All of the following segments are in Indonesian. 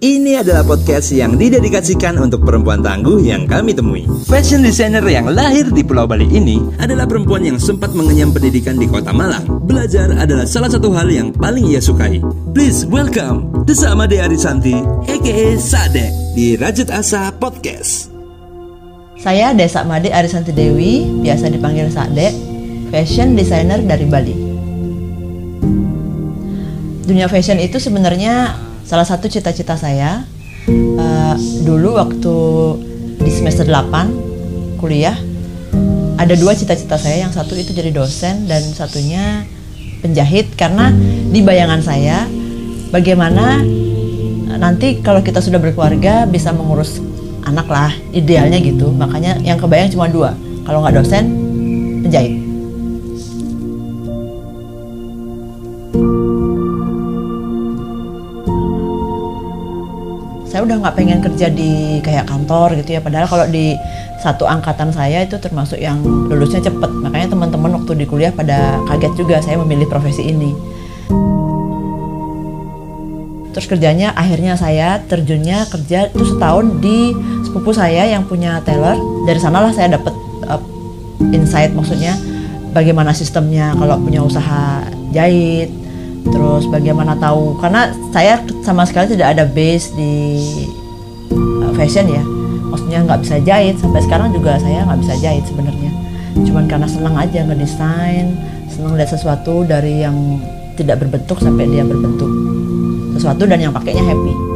Ini adalah podcast yang didedikasikan untuk perempuan tangguh yang kami temui. Fashion designer yang lahir di Pulau Bali ini adalah perempuan yang sempat mengenyam pendidikan di kota Malang. Belajar adalah salah satu hal yang paling ia sukai. Please welcome Desa Amade Arisanti, a.k.a. Sade, di Rajut Asa Podcast. Saya Desa Made Arisanti Dewi, biasa dipanggil Sade, fashion designer dari Bali. Dunia fashion itu sebenarnya salah satu cita-cita saya. Uh, dulu waktu di semester 8 kuliah, ada dua cita-cita saya. Yang satu itu jadi dosen dan satunya penjahit karena di bayangan saya bagaimana nanti kalau kita sudah berkeluarga bisa mengurus anak lah idealnya gitu makanya yang kebayang cuma dua kalau nggak dosen penjahit saya udah nggak pengen kerja di kayak kantor gitu ya. Padahal kalau di satu angkatan saya itu termasuk yang lulusnya cepet. Makanya teman-teman waktu di kuliah pada kaget juga saya memilih profesi ini. Terus kerjanya akhirnya saya terjunnya kerja itu setahun di sepupu saya yang punya tailor dari sanalah saya dapat uh, insight maksudnya bagaimana sistemnya kalau punya usaha jahit terus bagaimana tahu? Karena saya sama sekali tidak ada base di uh, fashion ya. Maksudnya nggak bisa jahit. Sampai sekarang juga saya nggak bisa jahit sebenarnya. Cuman karena senang aja ngedesain senang lihat sesuatu dari yang tidak berbentuk sampai dia berbentuk sesuatu dan yang pakainya happy.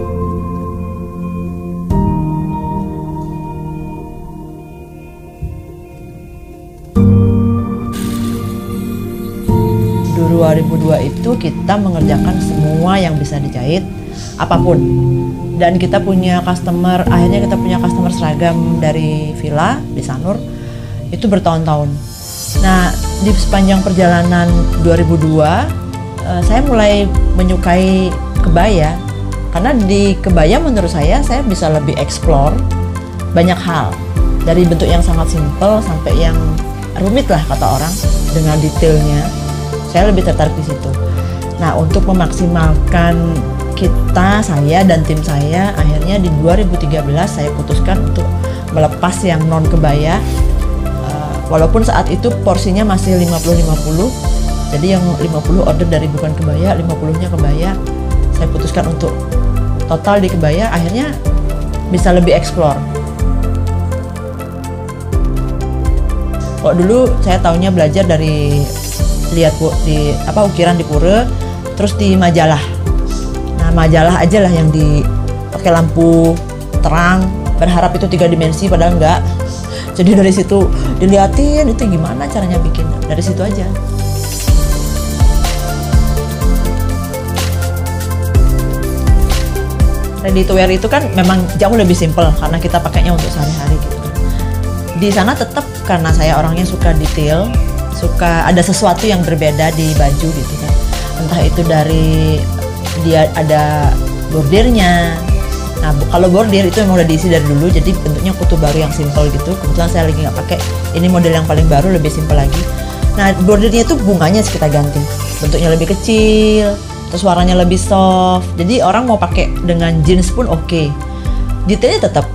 2002 itu kita mengerjakan semua yang bisa dijahit apa pun. Dan kita punya customer akhirnya kita punya customer seragam dari villa di Sanur itu bertahun-tahun. Nah di sepanjang perjalanan 2002 eh, saya mulai menyukai kebaya karena di kebaya menurut saya saya bisa lebih explore banyak hal. Dari bentuk yang sangat simpel sampai yang rumit lah kata orang dengan detailnya saya lebih tertarik di situ. Nah untuk memaksimalkan kita saya dan tim saya akhirnya di 2013 saya putuskan untuk melepas yang non kebaya. Uh, walaupun saat itu porsinya masih 50-50 jadi yang 50 order dari bukan kebaya 50 nya kebaya saya putuskan untuk total di kebaya akhirnya bisa lebih explore. Kok dulu saya tahunya belajar dari lihat di apa ukiran di pura terus di majalah. Nah majalah aja lah yang di pakai lampu terang berharap itu tiga dimensi padahal enggak. Jadi dari situ diliatin itu gimana caranya bikin? Dari situ aja. Ready to wear itu kan memang jauh lebih simple karena kita pakainya untuk sehari-hari gitu kan. Di sana tetap karena saya orangnya suka detail, suka ada sesuatu yang berbeda di baju gitu kan. Entah itu dari dia ada bordirnya. Nah, kalau bordir itu memang udah diisi dari dulu, jadi bentuknya kutu baru yang simple gitu. Kebetulan saya lagi nggak pakai. Ini model yang paling baru, lebih simple lagi. Nah, bordirnya itu bunganya kita ganti. Bentuknya lebih kecil, terus warnanya lebih soft jadi orang mau pakai dengan jeans pun oke okay. detailnya tetap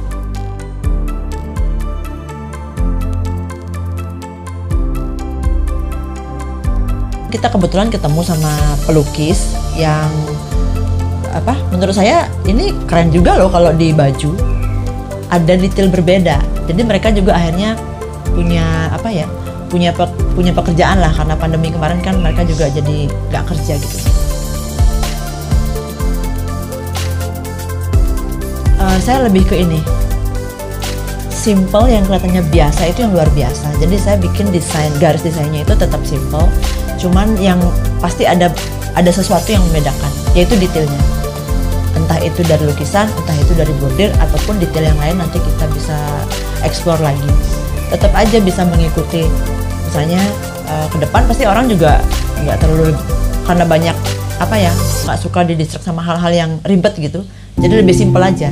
kita kebetulan ketemu sama pelukis yang apa menurut saya ini keren juga loh kalau di baju. Ada detail berbeda. Jadi mereka juga akhirnya punya apa ya punya pe, punya pekerjaan lah. Karena pandemi kemarin kan mereka juga jadi nggak kerja gitu. Uh, saya lebih ke ini simple yang kelihatannya biasa itu yang luar biasa. Jadi saya bikin desain garis desainnya itu tetap simple. Cuman yang pasti ada ada sesuatu yang membedakan yaitu detailnya. Entah itu dari lukisan entah itu dari bordir ataupun detail yang lain nanti kita bisa explore lagi. Tetap aja bisa mengikuti. Misalnya uh, ke depan pasti orang juga nggak terlalu karena banyak apa ya nggak suka didistrak sama hal-hal yang ribet gitu. Jadi lebih simpel aja